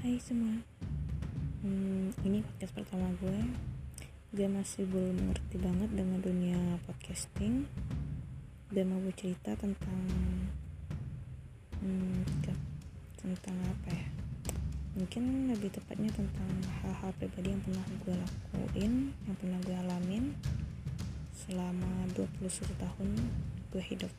Hai semua. Hmm, Ini podcast pertama gue. Gue masih belum mengerti banget dengan dunia podcasting. Gue mau cerita tentang hmm, Tentang apa ya? Mungkin lebih tepatnya tentang hal-hal pribadi yang pernah gue lakuin Yang pernah gue alamin Selama 21 tahun gue hidup.